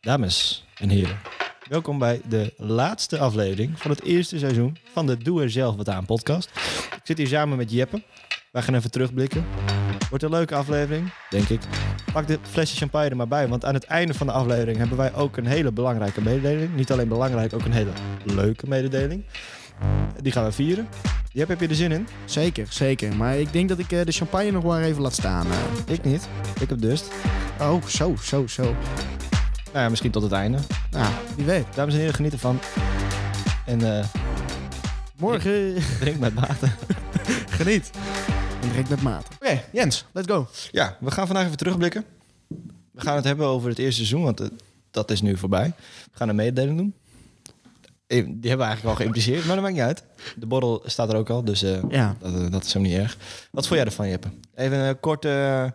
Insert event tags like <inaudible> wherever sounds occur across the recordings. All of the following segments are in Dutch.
Dames en heren, welkom bij de laatste aflevering van het eerste seizoen van de Doe er zelf wat aan podcast. Ik zit hier samen met Jeppe. Wij gaan even terugblikken. Wordt een leuke aflevering, denk ik. Pak dit flesje champagne er maar bij, want aan het einde van de aflevering hebben wij ook een hele belangrijke mededeling. Niet alleen belangrijk, ook een hele leuke mededeling. Die gaan we vieren. Jeppe, heb je er zin in? Zeker, zeker. Maar ik denk dat ik eh, de champagne nog maar even laat staan. eh. Ik niet. Ik heb dus. Oh, zo, zo, zo. Nou ja, misschien tot het einde. Nou, wie weet. Dames en heren, geniet ervan. En eh Morgen drink met mate. <laughs> geniet. En direct met maat. Oké, Jens, let's go. Ja, we gaan vandaag even terugblikken. We gaan het hebben over het eerste seizoen, want eh, dat is nu voorbij. We gaan een mededeling doen. Eh, Die hebben we eigenlijk al geïmpliceerd, maar dat maakt niet uit. De borrel staat er ook al, dus eh, Ja. dat, dat is hem niet erg. Wat vond jij ervan, Jeppe? Even een korte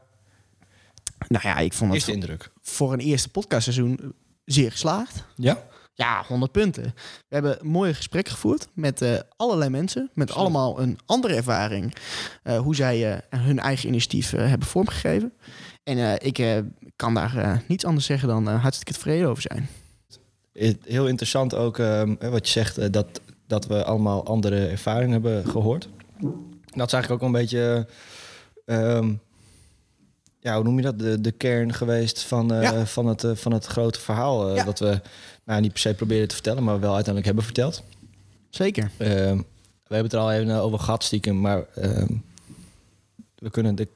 Nou ja, ik vond het eerste indruk. voor een eerste podcastseizoen zeer geslaagd. Ja? Ja, 100 punten. We hebben mooie gesprekken gevoerd met eh, allerlei mensen. Met allemaal een andere ervaring. eh, hoe zij eh, hun eigen initiatief hebben vormgegeven. En ik kan daar niets anders zeggen dan hartstikke tevreden over zijn. Heel interessant ook ehm, eh, wat je zegt, dat, dat we allemaal andere ervaringen hebben gehoord. Dat is eigenlijk ook een beetje, ehm, ja, hoe noem je dat, de, de kern geweest van, eh, Ja. van, het, eh, van het grote verhaal. eh, Ja. Dat we nou, niet per se proberen te vertellen, maar wel uiteindelijk hebben verteld. Zeker. Ehm, we hebben het er al even over gehad stiekem, maar ehm, we kunnen de,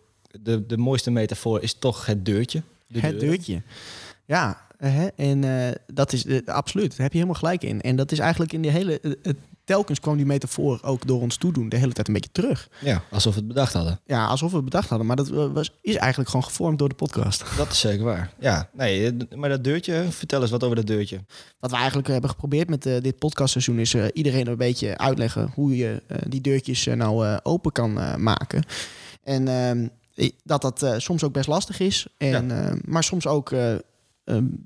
de, de mooiste metafoor is toch het deurtje. De het deur. deurtje. Ja, hè, en dat is eh, absoluut. Daar heb je helemaal gelijk in. En dat is eigenlijk in de hele. het- telkens kwam die metafoor ook door ons toedoen de hele tijd een beetje terug. Ja, alsof we het bedacht hadden. Ja, alsof we het bedacht hadden. Maar dat eh, was, is eigenlijk gewoon gevormd door de podcast. <laughs> Dat is zeker waar. Ja, nee, eh, maar dat deurtje, vertel eens wat over dat deurtje. Wat we eigenlijk hebben geprobeerd met eh, dit podcastseizoen is eh, iedereen een beetje uitleggen hoe je eh, die deurtjes eh, nou eh, open kan eh, maken. En ehm, dat dat eh, soms ook best lastig is. En, eh, maar soms ook eh, eh,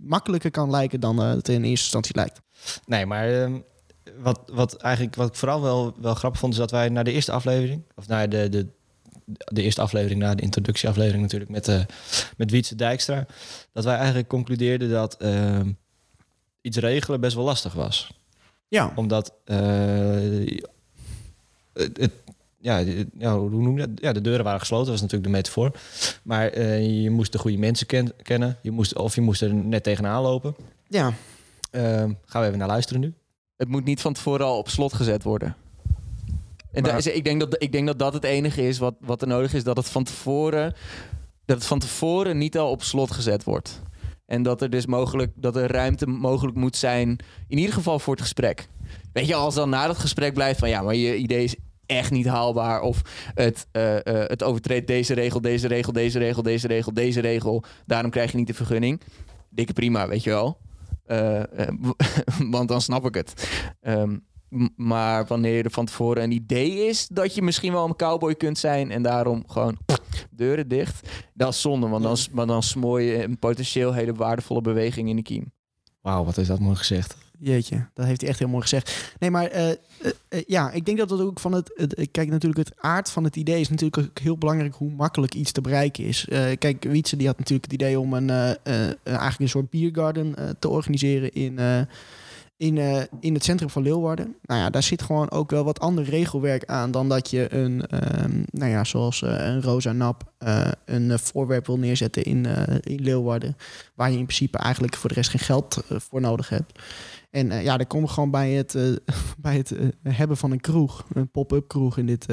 makkelijker kan lijken dan eh, het in eerste instantie lijkt. Nee, maar ehm, wat, wat eigenlijk wat ik vooral wel, wel grappig vond, is dat wij naar de eerste aflevering, of naar de, de, de eerste aflevering, na de introductieaflevering natuurlijk, met, eh met Wietse Dijkstra, dat wij eigenlijk concludeerden dat ehm, iets regelen best wel lastig was. Ja, Omdat eh, het, het- ja, hoe noem je dat? Ja, de deuren waren gesloten, dat was natuurlijk de metafoor. Maar eh, je moest de goede mensen ken- kennen, je moest, of je moest er net tegenaan lopen. ja. Ehm, gaan we even naar luisteren nu. Het moet niet van tevoren al op slot gezet worden. En Maar- daar is- ik, denk dat, ik denk dat dat het enige is wat, wat er nodig is. Dat het, van tevoren, dat het van tevoren niet al op slot gezet wordt. En dat er dus mogelijk dat er ruimte mogelijk moet zijn. In ieder geval voor het gesprek. Weet je, als dan na dat gesprek blijft van ja, maar je idee is echt niet haalbaar. Of het, eh, het overtreedt deze regel, deze regel, deze regel, deze regel, deze regel. Daarom krijg je niet de vergunning. Dikke prima, weet je wel. Eh, eh, <laughs> want dan snap ik het. Ehm, maar wanneer er van tevoren een idee is dat je misschien wel een cowboy kunt zijn en daarom gewoon <laughs> deuren dicht, dat is zonde, want dan, s- maar dan smooi je een potentieel hele waardevolle beweging in de kiem. Wauw, wat is dat mooi gezegd. Jeetje, dat heeft hij echt heel mooi gezegd. Nee, maar eh, eh, eh, ja, ik denk dat het ook van het, Kijk, natuurlijk het aard van het idee is natuurlijk ook heel belangrijk hoe makkelijk iets te bereiken is. Kijk, Wietse die had natuurlijk het idee om een, eigenlijk een soort biergarden te organiseren in, in, in het centrum van Leeuwarden. Nou ja, daar zit gewoon ook wel wat ander regelwerk aan dan dat je een, ehm, nou ja, zoals een Rosa Nap, een voorwerp wil neerzetten in, in Leeuwarden. Waar je in principe eigenlijk voor de rest geen geld voor nodig hebt. En eh, ja, dan komen we gewoon bij het, eh, <laughs> bij het eh, hebben van een kroeg, een pop-up kroeg in dit,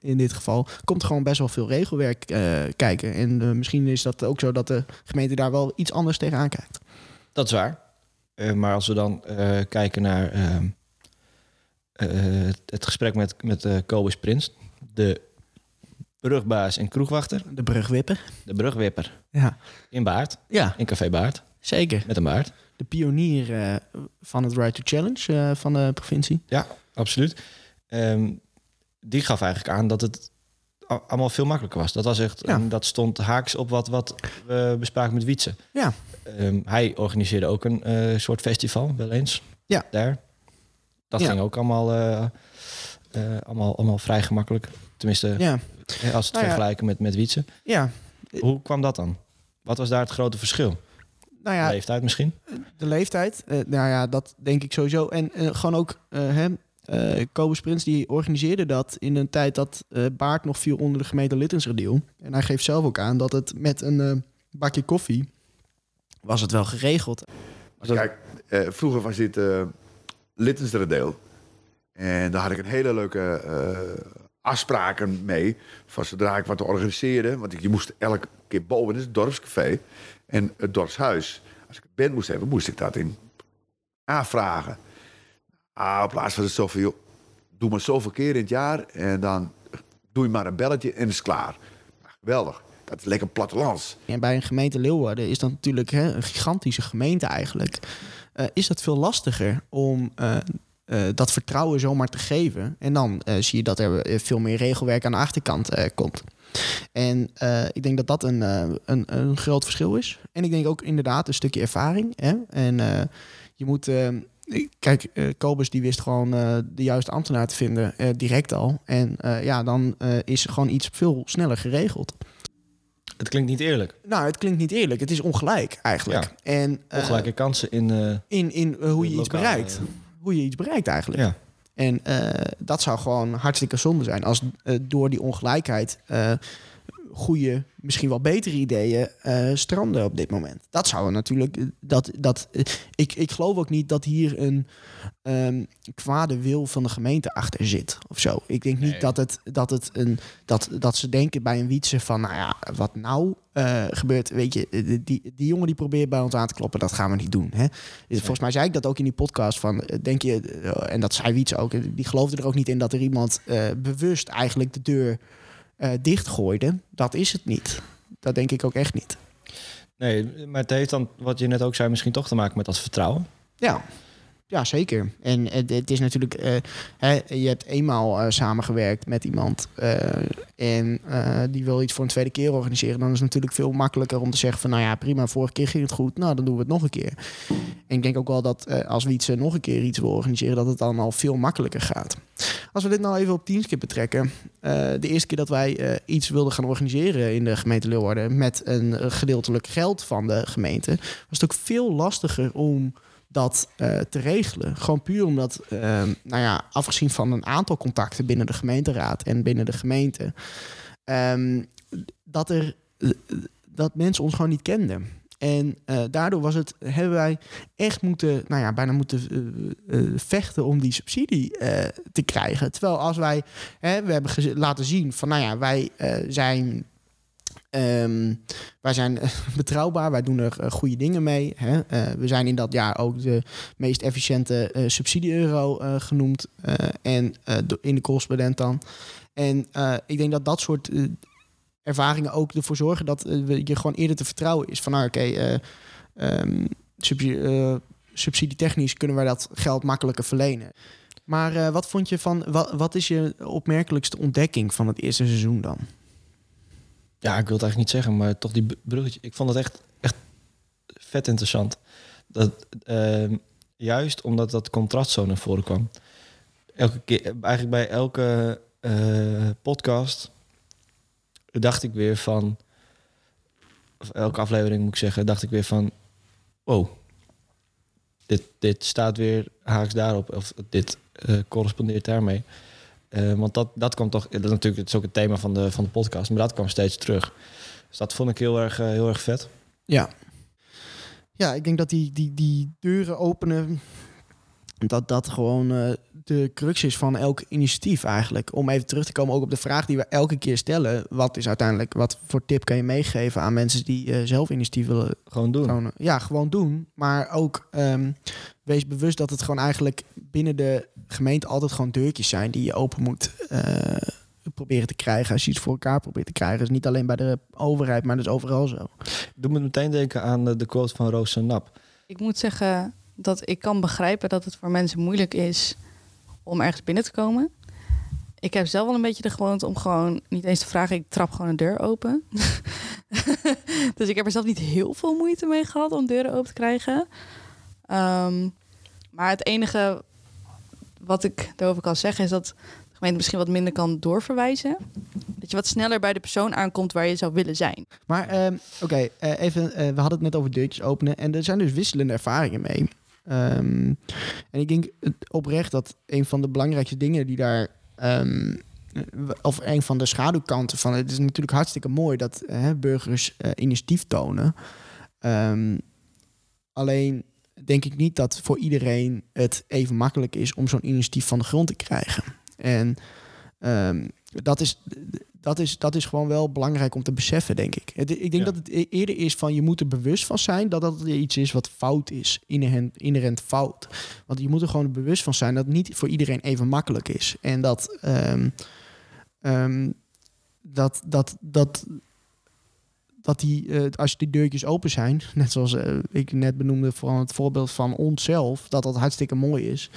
in dit geval, komt gewoon best wel veel regelwerk kijken. En misschien is dat ook zo dat de gemeente daar wel iets anders tegenaan kijkt. Dat is waar. Maar als we dan kijken naar ehm, eh, het- gesprek met, met Kobus Prins, de brugbaas en kroegwachter, De brugwipper. de brugwipper Ja, in Baard, ja in Café Baard, zeker. met een baard. De pionier eh, van het Right to Challenge eh, van de provincie. Absoluut. Ehm, die gaf eigenlijk aan dat het allemaal veel makkelijker was. Dat was echt, Ja. en dat stond haaks op wat, wat we bespraken met Wietse. Ja. Ehm, hij organiseerde ook een eh, soort festival, wel eens. Ja. Daar. Dat Ja. ging ook allemaal, eh, eh, allemaal, allemaal vrij gemakkelijk. Tenminste, Ja, als we het Nou ja. vergelijken met, met Wietse. ja. Hoe kwam dat dan? Wat was daar het grote verschil? Nou ja, Leeftijd misschien. de leeftijd. eh, nou ja, dat denk ik sowieso. En eh, gewoon ook eh hem. eh Kobus Prins die organiseerde dat in een tijd dat eh Baart nog viel onder de gemeente Littensrediel. En hij geeft zelf ook aan dat het met een eh, bakje koffie was het wel geregeld. Dat- Kijk, eh, vroeger was dit eh Littensere deel. En daar had ik een hele leuke eh, afspraken mee. Van zodra ik wat organiseerde. Want je moest elke keer boven, het dorpscafé. En het dorpshuis. Als ik een band moest hebben, moest ik dat in aanvragen. Ah, op plaats van het zoveel, doe maar zoveel keer in het jaar. En dan doe je maar een belletje en is klaar. Geweldig. Dat is lekker plattelands. En bij een gemeente Leeuwarden is dat natuurlijk hè, een gigantische gemeente eigenlijk. Eh, is dat veel lastiger om eh, eh, dat vertrouwen zomaar te geven. En dan eh, zie je dat er eh, veel meer regelwerk aan de achterkant komt. En ik denk dat dat een, een, een groot verschil is. En ik denk ook inderdaad een stukje ervaring. Hè? En je moet... eh, Kijk, Kobus die wist gewoon de juiste ambtenaar te vinden, direct al. En ja, dan is gewoon iets veel sneller geregeld. Het klinkt niet eerlijk. Nou, het klinkt niet eerlijk. Het is ongelijk eigenlijk. Ja. En Ongelijke kansen in... in, in hoe je iets bereikt. Hoe je iets bereikt eigenlijk. ja. En eh, dat zou gewoon hartstikke zonde zijn als eh, door die ongelijkheid eh goede, misschien wel betere ideeën eh, stranden op dit moment. Dat zou natuurlijk. eh, Dat, dat, eh, ik, ik geloof ook niet dat hier een ehm, kwade wil van de gemeente achter zit of zo. Ik denk niet Nee. dat, het, dat, het een, dat, dat ze denken bij een wietse van, nou ja, wat nou gebeurt. Weet je, die, die jongen die probeert bij ons aan te kloppen, dat gaan we niet doen. Hè? Dus Volgens mij zei ik dat ook in die podcast van, denk je, en dat zei Wiets ook, die geloofde er ook niet in dat er iemand bewust eigenlijk de deur eh, dichtgooide. Dat is het niet. Dat denk ik ook echt niet. Nee, maar het heeft dan, wat je net ook zei, misschien toch te maken met dat vertrouwen. Ja, ja zeker. En het, is natuurlijk, eh, hè, je hebt eenmaal eh, samengewerkt met iemand eh, en die wil iets voor een tweede keer organiseren. Dan is het natuurlijk veel makkelijker om te zeggen van, nou ja, prima, vorige keer ging het goed, nou dan doen we het nog een keer. En ik denk ook wel dat als Wietse nog een keer iets wil organiseren, dat het dan al veel makkelijker gaat. Als we dit nou even op Teamskip betrekken. de eerste keer dat wij iets wilden gaan organiseren in de gemeente Leeuwarden met een gedeeltelijk geld van de gemeente, was het ook veel lastiger om dat eh, te regelen. Gewoon puur omdat, eh, nou ja, afgezien van een aantal contacten binnen de gemeenteraad en binnen de gemeente, ehm, dat er eh, dat mensen ons gewoon niet kenden. En eh, daardoor was het, hebben wij echt moeten, nou ja, bijna moeten vechten om die subsidie te krijgen. Terwijl als wij, hè, we hebben laten zien van, nou ja, wij zijn Ehm, wij zijn eh, <laughs> betrouwbaar, wij doen er eh, goede dingen mee. Hè? Eh, we zijn in dat jaar ook de meest efficiënte subsidie-euro genoemd. en in de correspondent dan. En ik denk dat dat soort ervaringen ook ervoor zorgen dat je gewoon eerder te vertrouwen is. Van nou, oké, eh, ehm, subsidie, subsidietechnisch kunnen wij dat geld makkelijker verlenen. Maar wat vond je van, wat, wat is je opmerkelijkste ontdekking van het eerste seizoen dan? Ja, ik wil het eigenlijk niet zeggen, maar toch die bruggetje. Ik vond het echt, echt vet interessant. Dat, ehm, juist omdat dat contrast zo naar voren kwam. Elke keer, eigenlijk bij elke eh, podcast dacht ik weer van... Of elke aflevering moet ik zeggen, dacht ik weer van... Wow, dit, dit staat weer haaks daarop. Of dit eh, correspondeert daarmee. Eh, want dat, dat kwam toch, dat is natuurlijk het is ook het thema van de, van de podcast, maar dat kwam steeds terug. Dus dat vond ik heel erg, eh, heel erg vet. Ja. Ja, ik denk dat die, die, die deuren openen, dat dat gewoon eh, de crux is van elk initiatief eigenlijk. Om even terug te komen ook op de vraag die we elke keer stellen. Wat is uiteindelijk, wat voor tip kan je meegeven aan mensen die eh, zelf initiatief willen Gewoon doen. Gewoon, ja, gewoon doen. Maar ook ehm, wees bewust dat het gewoon eigenlijk binnen de gemeente altijd gewoon deurtjes zijn die je open moet eh, proberen te krijgen. Als je iets voor elkaar probeert te krijgen. Dus niet alleen bij de overheid, maar dus overal zo. Doe me meteen denken aan de quote van Roos en Nap. Ik moet zeggen dat ik kan begrijpen dat het voor mensen moeilijk is om ergens binnen te komen. Ik heb zelf wel een beetje de gewoonte om gewoon niet eens te vragen. Ik trap gewoon een deur open. <laughs> dus ik heb er zelf niet heel veel moeite mee gehad om deuren open te krijgen. Ehm, maar het enige wat ik daarover kan zeggen is dat gemeente misschien wat minder kan doorverwijzen. Dat je wat sneller bij de persoon aankomt waar je zou willen zijn. Maar ehm, oké, eh, even. eh, we hadden het net over deurtjes openen. En er zijn dus wisselende ervaringen mee. Ehm, en ik denk oprecht dat een van de belangrijkste dingen die daar. ehm, of een van de schaduwkanten van het is natuurlijk hartstikke mooi dat eh, burgers eh, initiatief tonen. Ehm, alleen denk ik niet dat voor iedereen het even makkelijk is om zo'n initiatief van de grond te krijgen. En dat is dat is, dat is gewoon wel belangrijk om te beseffen, denk ik. Het, ik denk Ja. dat het e- eerder is van je moet er bewust van zijn dat dat iets is wat fout is, inherent, inherent fout. Want je moet er gewoon bewust van zijn dat het niet voor iedereen even makkelijk is. En dat, ehm, ehm, dat, dat, dat, dat die, eh, als die deurtjes open zijn, <laughs> net zoals eh, ik net benoemde van het voorbeeld van onszelf, dat dat hartstikke mooi is.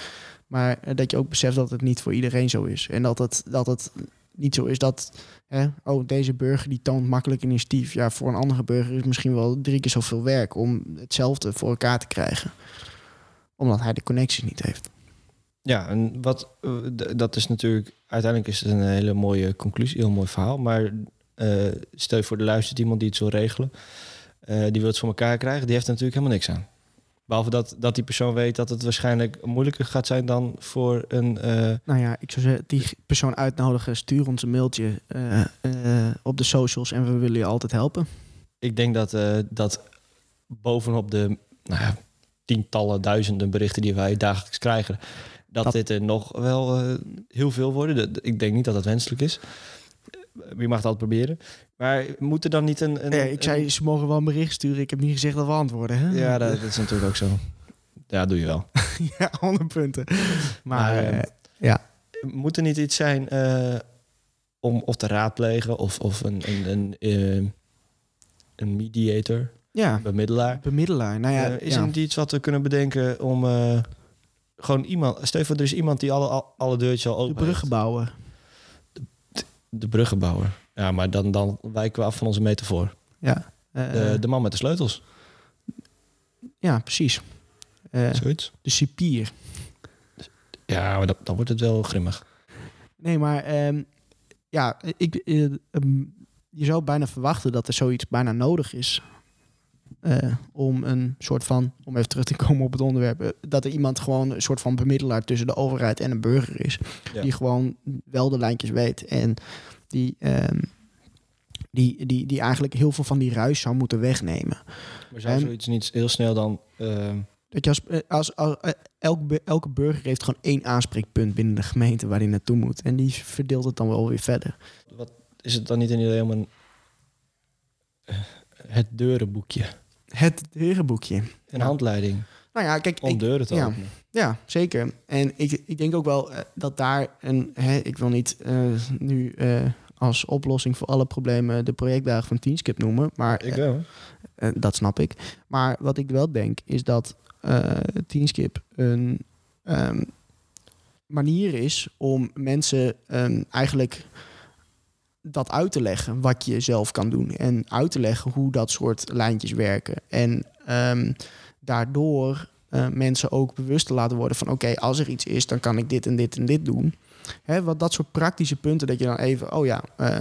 Maar eh, dat je ook beseft dat het niet voor iedereen zo is. En dat het, dat het niet zo is dat, oh, deze burger die toont makkelijk initiatief. Ja, voor een andere burger is misschien wel drie keer zoveel werk om hetzelfde voor elkaar te krijgen. Omdat hij de connectie niet heeft. Ja, en wat, eh, dat is natuurlijk... Uiteindelijk is het een hele mooie conclusie, heel mooi verhaal. Maar eh, stel voor de luistert iemand die het wil regelen. eh, die wil het voor elkaar krijgen. Die heeft er natuurlijk helemaal niks aan. Behalve dat, dat die persoon weet dat het waarschijnlijk moeilijker gaat zijn dan voor een... eh, Nou ja, ik zou zeggen, die persoon uitnodigen, stuur ons een mailtje eh, eh, op de socials en we willen je altijd helpen. ik denk dat, eh, dat bovenop de nou ja, tientallen, duizenden berichten die wij dagelijks krijgen, dat, Dat- dit er nog wel eh, heel veel worden. Ik denk niet dat dat wenselijk is. Je mag het altijd proberen. Maar moet er dan niet een... een ik zei, ze mogen wel een bericht sturen. Ik heb niet gezegd dat we antwoorden. Hè? een- ja, dat, dat is natuurlijk ook zo. Ja, doe je wel. <laughs> ja, 100 punten. Maar, Maar, eh, eh, ja. Moet er niet iets zijn eh, om of te raadplegen of, of een, een, een, eh, een mediator, ja, een bemiddelaar? bemiddelaar. Nou ja, Eh, is ja. er niet iets wat we kunnen bedenken om gewoon iemand... Stel voor, er is iemand die alle, al- alle deurtjes al de open heeft. De bruggenbouwer. Ja, maar dan, dan wijken we af van onze metafoor. Ja, Eh, De, de man met de sleutels, ja precies. Eh, zoiets. de cipier. Ja, maar dat, dan wordt het wel grimmig. Nee, maar ehm, ja, ik, eh, ehm, je zou bijna verwachten dat er zoiets bijna nodig is. Eh, om een soort van, om even terug te komen op het onderwerp, eh, dat er iemand gewoon een soort van bemiddelaar tussen de overheid en een burger is. Ja. Die gewoon wel de lijntjes weet en die, ehm, die, die, die eigenlijk heel veel van die ruis zou moeten wegnemen. Maar zou zoiets niet heel snel dan... eh, Dat je als, eh, als, als, elke, elke burger heeft gewoon één aanspreekpunt binnen de gemeente waar hij naartoe moet. En die verdeelt het dan wel weer verder. is het dan niet een idee om een... het deurenboekje. Het deurenboekje. Een Ja. handleiding Nou ja, kijk, om ik, deuren te ja. openen. ja, zeker. En ik, ik denk ook wel eh, dat daar een... Hè, ik wil niet eh, nu eh, als oplossing voor alle problemen de projectdagen van Teamskip noemen. Maar Ik wel. dat snap ik. Maar wat ik wel denk is dat eh Teamskip een ehm, manier is om mensen ehm, eigenlijk dat uit te leggen wat je zelf kan doen en uit te leggen hoe dat soort lijntjes werken. En ehm, daardoor eh, mensen ook bewust te laten worden van oké als er iets is dan kan ik dit en dit en dit doen. Hè, wat dat soort praktische punten dat je dan even oh ja eh,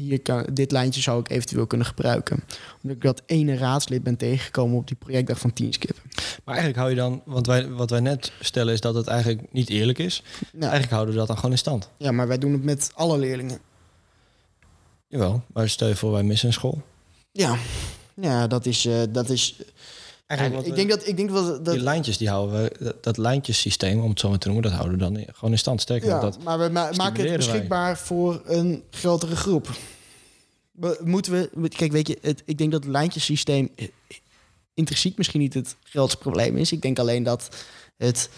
hier kan, dit lijntje zou ik eventueel kunnen gebruiken omdat ik dat ene raadslid ben tegengekomen op die projectdag van Teamskip. Maar eigenlijk hou je dan... Want wij, wat wij net stellen is dat het eigenlijk niet eerlijk is. Nou, Eigenlijk houden we dat dan gewoon in stand. ja, maar wij doen het met alle leerlingen. Jawel, maar stel je voor wij missen een school. Ja, ja dat is. eh, dat is Eigenlijk ik, denk dat, ik denk dat, dat die lijntjes die houden we, dat, dat lijntjessysteem, om het zo maar te noemen, dat houden we dan gewoon in stand. Sterker ja, dat, maar we ma- maken het wij. beschikbaar voor een grotere groep. We, moeten we, kijk, weet je, het, ik denk dat het lijntjesysteem intrinsiek misschien niet het grootste probleem is. Ik denk alleen dat het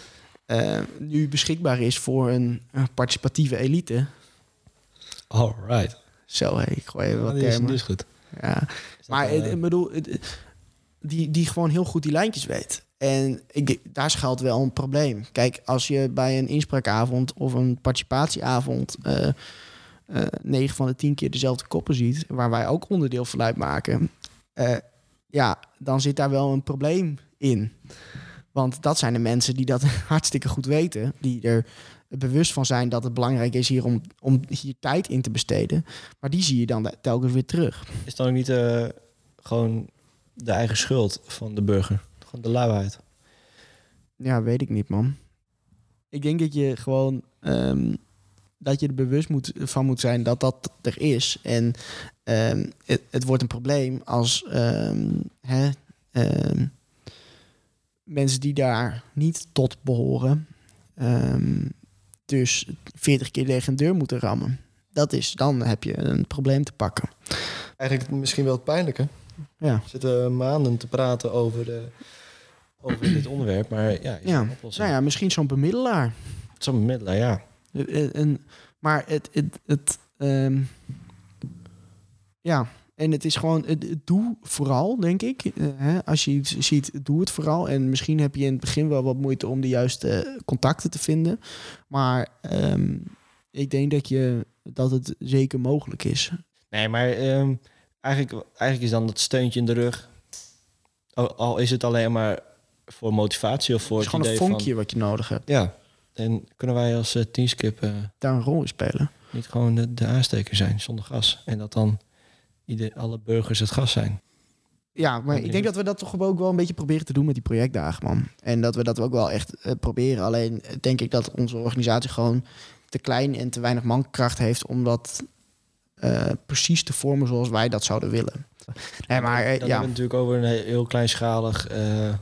eh, nu beschikbaar is voor een, participatieve elite. all right. Zo, hey, ik gooi even wat die, is, termen. die is goed. Ja. Is Maar eh, ik bedoel, het- die, die gewoon heel goed die lijntjes weet. En ik, daar schuilt wel een probleem. Kijk, als je bij een inspraakavond of een participatieavond eh eh 9 van de 10 keer dezelfde koppen ziet, waar wij ook onderdeel van uitmaken, eh, ja, dan zit daar wel een probleem in. Want dat zijn de mensen die dat <laughs> hartstikke goed weten, die er bewust van zijn dat het belangrijk is hier om, om hier tijd in te besteden. Maar die zie je dan telkens weer terug. Is dan ook niet gewoon de eigen schuld van de burger? Gewoon de luiheid. Ja, weet ik niet, man. Ik denk dat je gewoon ehm, dat je er bewust moet, van moet zijn dat dat er is. En ehm, het, het wordt een probleem als ehm, hè, ehm, mensen die daar niet tot behoren, ehm, dus 40 keer tegen een deur moeten rammen. Dat is, dan heb je een probleem te pakken. Eigenlijk misschien wel het pijnlijke. Ja. We zitten maanden te praten over, de, over dit onderwerp, maar ja, Ja. Nou ja, misschien zo'n bemiddelaar. Zo'n bemiddelaar, ja. Eh, eh, En, maar het, het, het ehm, ja, en het is gewoon, het, het doe vooral, denk ik. Eh, hè, als je iets ziet, doe het vooral. En misschien heb je in het begin wel wat moeite om de juiste contacten te vinden. Maar ehm, ik denk dat, je, dat het zeker mogelijk is. Nee, maar ehm, eigenlijk, eigenlijk is dan dat steuntje in de rug. Al, al is het alleen maar voor motivatie of voor Het is het gewoon een vonkje wat je nodig hebt. Ja, en kunnen wij als uh, teamskip eh, Daar een rol in spelen. niet gewoon de, de aansteker zijn zonder gas? En dat dan ieder, alle burgers het gas zijn. Ja, maar ik denk dat we dat toch ook wel een beetje proberen te doen met die projectdagen, man. En dat we dat ook wel echt eh, proberen. Alleen eh, denk ik dat onze organisatie gewoon te klein en te weinig mankracht heeft om dat eh, precies te vormen zoals wij dat zouden willen. Nee, maar eh, dan ja, natuurlijk over een he- heel kleinschalig eh,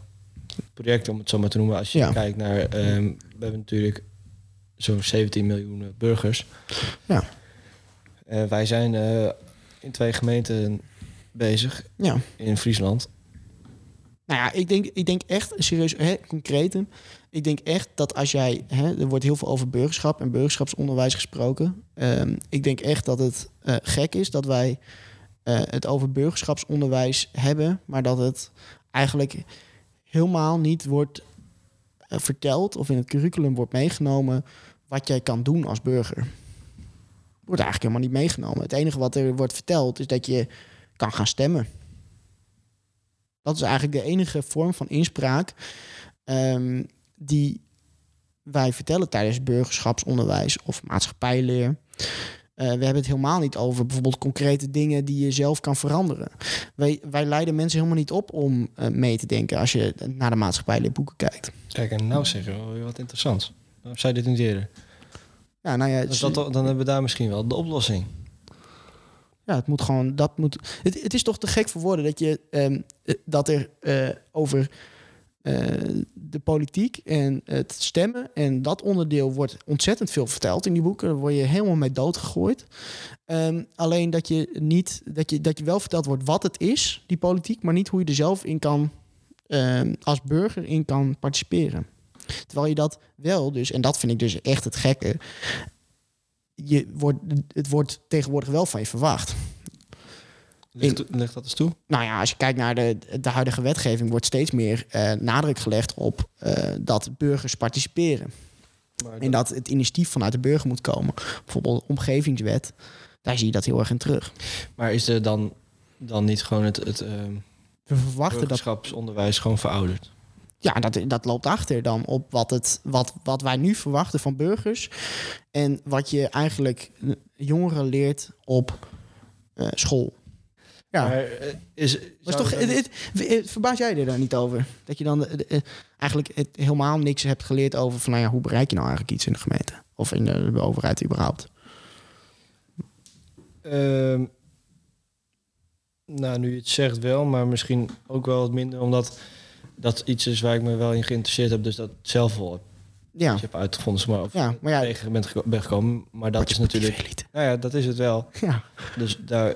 project, om het zo maar te noemen. Als je Ja. kijkt naar, ehm, we hebben natuurlijk zo'n 17 miljoen burgers. Ja. Wij zijn in twee gemeenten bezig ja. in Friesland. Nou ja, ik denk, ik denk echt, serieus, hè, concreet. Ik denk echt dat als jij, hè, er wordt heel veel over burgerschap en burgerschapsonderwijs gesproken. Ehm, ik denk echt dat het eh, gek is dat wij eh, het over burgerschapsonderwijs hebben, maar dat het eigenlijk helemaal niet wordt eh, verteld of in het curriculum wordt meegenomen wat jij kan doen als burger. Wordt eigenlijk helemaal niet meegenomen. Het enige wat er wordt verteld is dat je kan gaan stemmen. Dat is eigenlijk de enige vorm van inspraak ehm, die wij vertellen tijdens burgerschapsonderwijs of maatschappijleer. Eh, we hebben het helemaal niet over bijvoorbeeld concrete dingen die je zelf kan veranderen. Wij, wij leiden mensen helemaal niet op om eh, mee te denken als je naar de maatschappijleerboeken kijkt. Kijk, en nou zeggen we weer wat interessants. Waarom zei je dit niet eerder? Ja, nou ja, Dus dat, dan hebben we daar misschien wel de oplossing. Ja, het moet gewoon. Dat moet, het, het is toch te gek voor woorden dat, je, ehm, eh, dat er over eh, de politiek en het stemmen en dat onderdeel wordt ontzettend veel verteld in die boeken. Daar word je helemaal mee doodgegooid. Ehm, alleen dat je niet dat je, dat je wel verteld wordt wat het is, die politiek, maar niet hoe je er zelf in kan ehm, als burger in kan participeren. Terwijl je dat wel dus, en dat vind ik dus echt het gekke. Je wordt, het wordt tegenwoordig wel van je verwacht. Ligt, ligt dat eens toe? Nou ja, als je kijkt naar de, de huidige wetgeving, wordt steeds meer eh, nadruk gelegd op eh, dat burgers participeren. Maar En dat het initiatief vanuit de burger moet komen. Bijvoorbeeld omgevingswet, daar zie je dat heel erg in terug. Maar is er dan, dan niet gewoon het, het ehm, We verwachten dat. burgerschapsonderwijs gewoon verouderd? Ja, dat, dat loopt achter dan op wat, het, wat, wat wij nu verwachten van burgers. En wat je eigenlijk eh, jongeren leert op school. Ja. Maar, eh, is, zou toch, er het, dan- het- het- verbaas jij er dan niet over? Dat je dan eh, eh, eigenlijk het helemaal niks hebt geleerd over van, nou ja, hoe bereik je nou eigenlijk iets in de gemeente? Of in de, de overheid überhaupt? Ehm, nou, nu je het zegt wel, maar misschien ook wel wat minder, omdat dat iets is waar ik me wel in geïnteresseerd heb, dus dat zelf wel heb, Ja, heb uitgevonden, zeg maar, of ja maar ja, tegen bent ben gekomen. Maar dat is je natuurlijk, nou ja, dat is het wel. Ja, Dus daar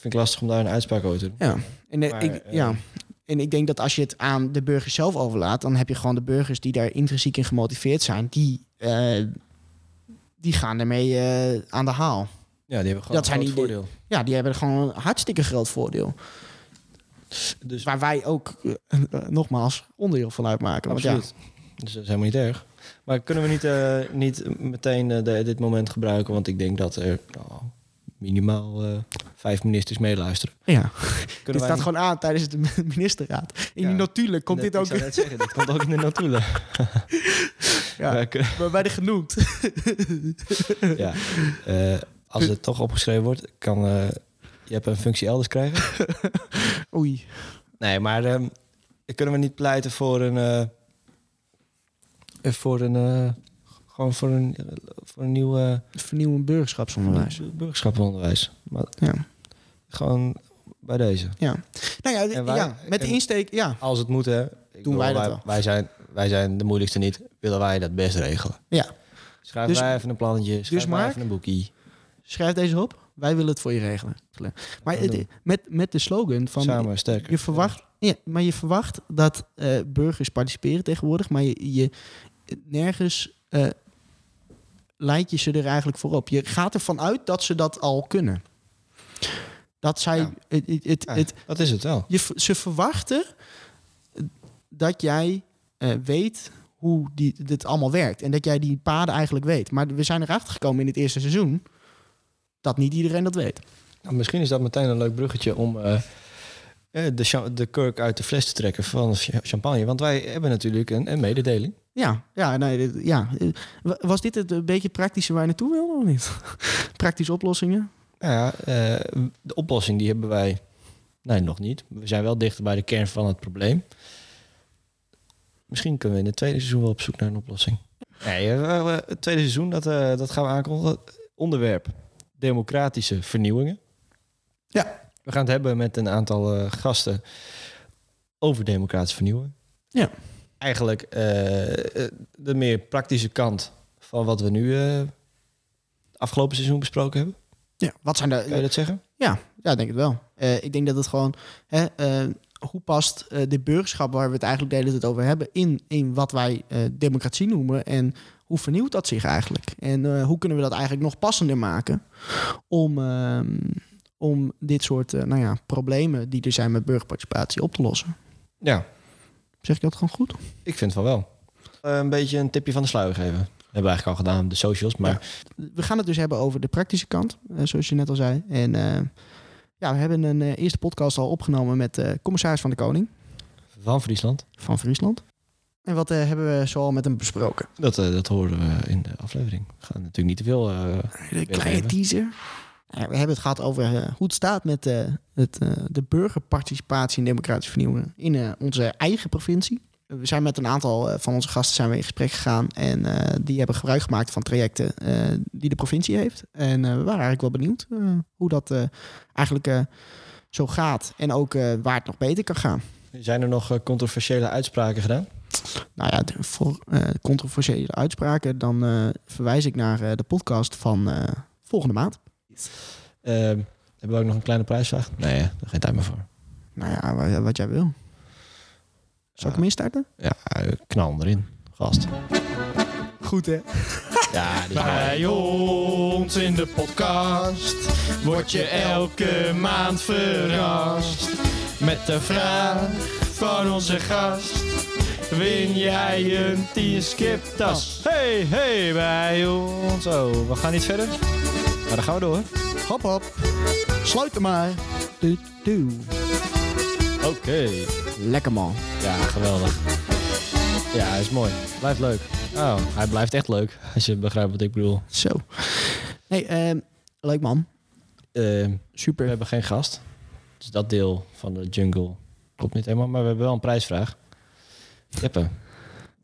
vind ik lastig om daar een uitspraak over te doen. ja. En, eh, Maar, ik, eh, ja. en ik denk dat als je het aan de burgers zelf overlaat, dan heb je gewoon de burgers die daar intrinsiek in gemotiveerd zijn, die, eh, die gaan ermee aan de haal. Ja, die hebben gewoon Dat een die- groot voordeel. Ja, die hebben gewoon een hartstikke groot voordeel. Dus Waar wij ook, nogmaals, onderdeel van uitmaken. Want ja, Absoluut. Dus dat is helemaal niet erg. Maar kunnen we niet, niet meteen de- dit moment gebruiken? Want ik denk dat er nou, minimaal eh, vijf ministers meeluisteren. ja. <laughs> Dit wij staat niet- gewoon aan tijdens de ministerraad. In Ja. die notulen komt dit ook... Ik zou net zeggen, dit komt ook in de notulen. <laughs> Ja. <laughs> kunnen- werden genoemd. ja. Eh, als het toch opgeschreven wordt, kan eh, je hebt een functie elders krijgen. Oei. Nee, maar ehm, kunnen we niet pleiten voor een... voor een... gewoon voor een, voor een nieuw eh, Vernieuwend burgerschapsonderwijs. burgerschaponderwijs. Maar Ja. gewoon bij deze. ja. Nou ja, wij- ja, met de insteek, ja. Als het moet, hè. Bedoel, wij dat wij, wel. wij, zijn, wij zijn de moeilijkste niet. Willen wij dat best regelen. Ja. Schrijf Dus- wij even een plannetje. Schrijf dus wij Mark? even een boekie. Schrijf deze op. Wij willen het voor je regelen. Maar met, met de slogan van... Samen sterker. Je verwacht, ja, maar je verwacht dat eh, burgers participeren tegenwoordig, maar je, je nergens eh leid je ze er eigenlijk voor op. Je gaat ervan uit dat ze dat al kunnen. Dat zij Ja. het, het, het, Ja, het- dat is het wel. je, ze verwachten dat jij eh, weet hoe die, dit allemaal werkt en dat jij die paden eigenlijk weet. Maar we zijn erachter gekomen in het eerste seizoen dat niet iedereen dat weet. Nou, misschien is dat meteen een leuk bruggetje om eh, eh, de, de kurk uit de fles te trekken van ch- champagne. Want wij hebben natuurlijk een, een mededeling. Ja, ja, nee, ja. Wa- Was dit het een beetje praktische waar je naartoe wilde of niet? <laughs> Praktische oplossingen? Nou ja, eh, de oplossing die hebben wij... Nee, nog niet. We zijn wel dichter bij de kern van het probleem. Misschien kunnen we in het tweede seizoen wel op zoek naar een oplossing. Nee, eh, het tweede seizoen, dat, eh, dat gaan we aankondigen. Onderwerp, democratische vernieuwingen. Ja. We gaan het hebben met een aantal gasten over democratische vernieuwingen. Ja. Eigenlijk eh, de meer praktische kant van wat we nu eh, afgelopen seizoen besproken hebben. Ja, wat zijn Kan je de... dat zeggen? Ja, ja, denk het wel. Eh, ik denk dat het gewoon... Hè, hoe past eh dit burgerschap waar we het eigenlijk de hele tijd over hebben... in, in wat wij democratie noemen en hoe vernieuwt dat zich eigenlijk? En hoe kunnen we dat eigenlijk nog passender maken... om, ehm, om dit soort nou ja, problemen die er zijn met burgerparticipatie op te lossen? Ja, Zeg ik dat gewoon goed? ik vind het wel wel. Eh, een beetje een tipje van de sluier geven. hebben we eigenlijk al gedaan de socials. Maar we gaan het dus hebben over de praktische kant, eh, zoals je net al zei. En eh, ja, we hebben een eerste podcast al opgenomen met de commissaris van de Koning van Friesland, van Friesland. En wat hebben we zoal met hem besproken? dat, dat horen we in de aflevering. We gaan natuurlijk niet te veel... Een kleine teaser. Ja, we hebben het gehad over eh, hoe het staat met eh, het, eh, de burgerparticipatie en democratische vernieuwing in onze eigen provincie. We zijn met een aantal van onze gasten zijn we in gesprek gegaan en die hebben gebruik gemaakt van trajecten die de provincie heeft. En we waren eigenlijk wel benieuwd hoe dat eigenlijk zo gaat en ook waar het nog beter kan gaan. zijn er nog controversiële uitspraken gedaan? Nou ja, voor controversiële uitspraken, dan verwijs ik naar de podcast van volgende maand. Hebben we ook nog een kleine prijsvraag? Nee, daar geen tijd meer voor. Nou ja, wa- wat jij wil. Zal ik hem instarten? Ja, eh, knal hem erin. Gast. Goed hè? <laughs> Ja, Bij ons in de podcast word je elke maand verrast. Met de vraag van onze gast. Win jij een 10 skiptas? Hey, hey, bij ons. Oh, we gaan niet verder. Maar dan gaan we door. Hop hop. Sluit hem maar. Doe, doe. Oké. Lekker man. Ja, geweldig. Ja, is mooi. Blijft leuk. Oh, hij blijft echt leuk. <laughs> Als je begrijpt wat ik bedoel. Zo. Nee, ehm, leuk man. Eh, we Super. hebben geen gast. Dus dat deel van de jungle klopt niet helemaal. Maar we hebben wel een prijsvraag. Jeppe,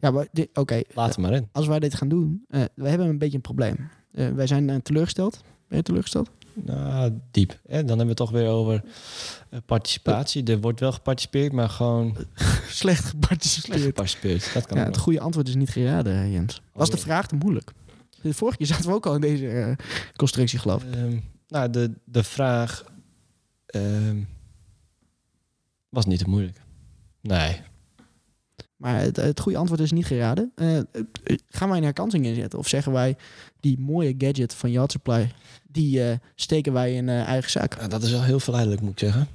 Ja, maar oké. laat hem maar in. Als wij dit gaan doen, eh we hebben een beetje een probleem. Eh, wij zijn eh, teleurgesteld. Ben je teleurgesteld? Nou, diep. En dan hebben we het toch weer over eh, participatie. Er wordt wel geparticipeerd, maar gewoon Slecht <laughs> slecht geparticipeerd. geparticipeerd. Dat kan Ja, het goede antwoord is niet geraden, eh, Jens. Was de vraag te moeilijk? De vorige keer zaten we ook al in deze eh, constructie, geloof ik. Ehm, nou, de, de vraag ehm, was niet te moeilijk. Nee. Maar het, het goede antwoord is niet geraden. Eh, gaan wij een herkansing inzetten? Of zeggen wij, die mooie gadget van Yacht Supply, die eh, steken wij in eh, eigen zak? Nou, dat is wel heel verleidelijk, moet ik zeggen.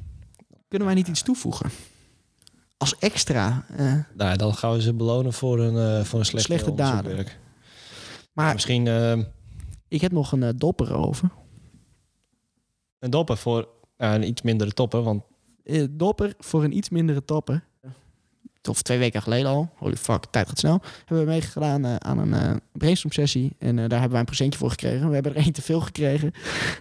Kunnen wij niet iets toevoegen? Als extra. Nou, dan gaan we ze belonen voor een, voor een slechte, Slechte daden. maar Misschien ehm, ik heb nog een dopper over. een dopper voor een iets mindere topper. Want dopper voor een iets mindere topper. Of twee weken geleden al, holy fuck, tijd gaat snel, hebben we meegedaan eh, aan een eh brainstorm sessie. En eh, daar hebben wij een presentje voor gekregen. We hebben er één te veel gekregen.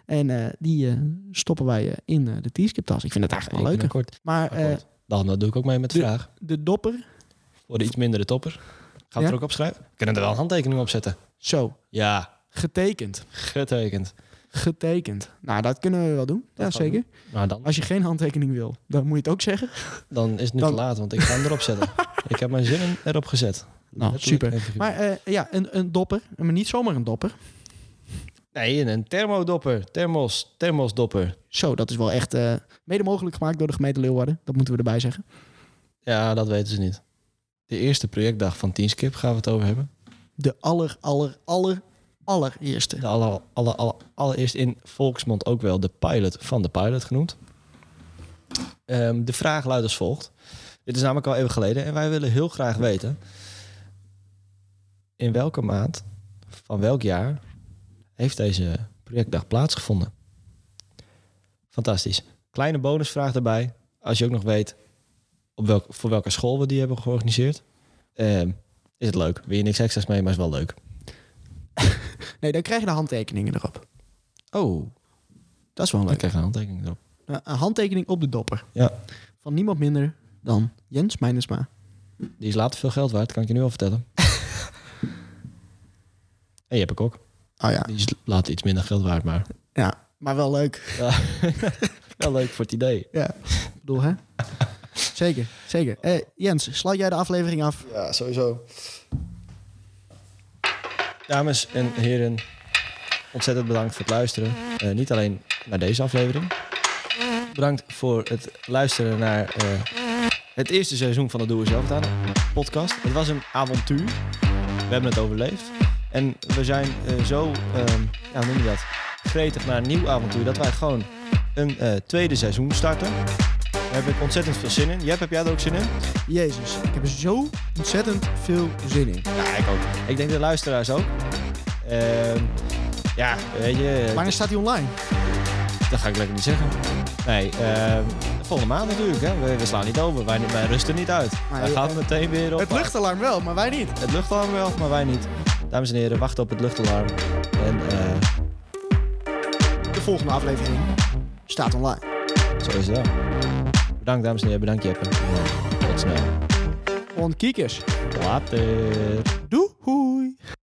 En eh, die stoppen wij in eh, de T-skip tas. Ik vind het eigenlijk wel leuk. Maar eh, Dan dat doe ik ook mee met de de- vraag. de dopper, Voor de iets mindere topper. Gaan we Ja? het er ook opschrijven? We kunnen er wel een handtekening op zetten. zo, Ja, getekend. getekend. Getekend. Nou, dat kunnen we wel doen. ja, gaan we zeker. Nou, dan, Als je geen handtekening wil, dan moet je het ook zeggen. dan is het nu Dan- te laat, want ik ga hem erop zetten. <laughs> ik heb mijn zinnen erop gezet. Nou, Letterlijk super. Maar eh, ja, een, een dopper. Maar niet zomaar een dopper. Nee, een thermodopper. Thermos. Thermosdopper. Zo, dat is wel echt eh, mede mogelijk gemaakt door de gemeente Leeuwarden. Dat moeten we erbij zeggen. Ja, dat weten ze niet. De eerste projectdag van Teamskip gaan we het over hebben. De aller, aller, aller, allereerste. De aller, aller, aller, allereerst in volksmond ook wel de pilot van de pilot genoemd. Ehm, de vraag luidt als volgt. Dit is namelijk al even geleden en wij willen heel graag weten... in welke maand van welk jaar heeft deze projectdag plaatsgevonden? Fantastisch. Kleine bonusvraag erbij. Als je ook nog weet op welk, voor welke school we die hebben georganiseerd... ehm, is het leuk. Je niks extra's mee, maar is wel leuk. Nee, dan krijg je de handtekeningen erop. Oh, Dat is wel dan leuk. krijg je een handtekening erop. Een handtekening op de dopper. Ja. Van niemand minder dan Jens Meinersma. Die is later veel geld waard, kan ik je nu al vertellen. <laughs> en je hebt ik ook. Oh ja. Die is later iets minder geld waard, maar Ja, maar wel leuk. <laughs> wel leuk voor het idee. Ja. Ik bedoel, hè? Zeker, zeker. Eh, Jens, sluit jij de aflevering af? Ja, sowieso. Dames en heren, ontzettend bedankt voor het luisteren. Eh, niet alleen naar deze aflevering. Bedankt voor het luisteren naar eh, het eerste seizoen van de Doe Zelf podcast. Het was een avontuur. We hebben het overleefd. En we zijn eh, zo, ehm, ja, hoe noem je dat, gretig naar een nieuw avontuur... dat wij gewoon een tweede seizoen starten. Daar heb ik ontzettend veel zin in. Jep, heb jij er ook zin in? Jezus, ik heb er zo ontzettend veel zin in. Ja, ik ook. Ik denk de luisteraars ook. Ehm, ja, weet je, Wanneer staat hij online? dat ga ik lekker niet zeggen. Nee, ehm, volgende maand natuurlijk. Hè. We, we slaan niet over. Wij, wij rusten niet uit. Maar wij je- gaan meteen weer op. Het luchtalarm wel, maar wij niet. Het luchtalarm wel, maar wij niet. Dames en heren, wacht op het luchtalarm. En eh, De volgende aflevering staat online. zo is het wel. Bedankt dames en heren, bedankt Jeppe. En, Tot snel. Want kiekers. Later. Doei!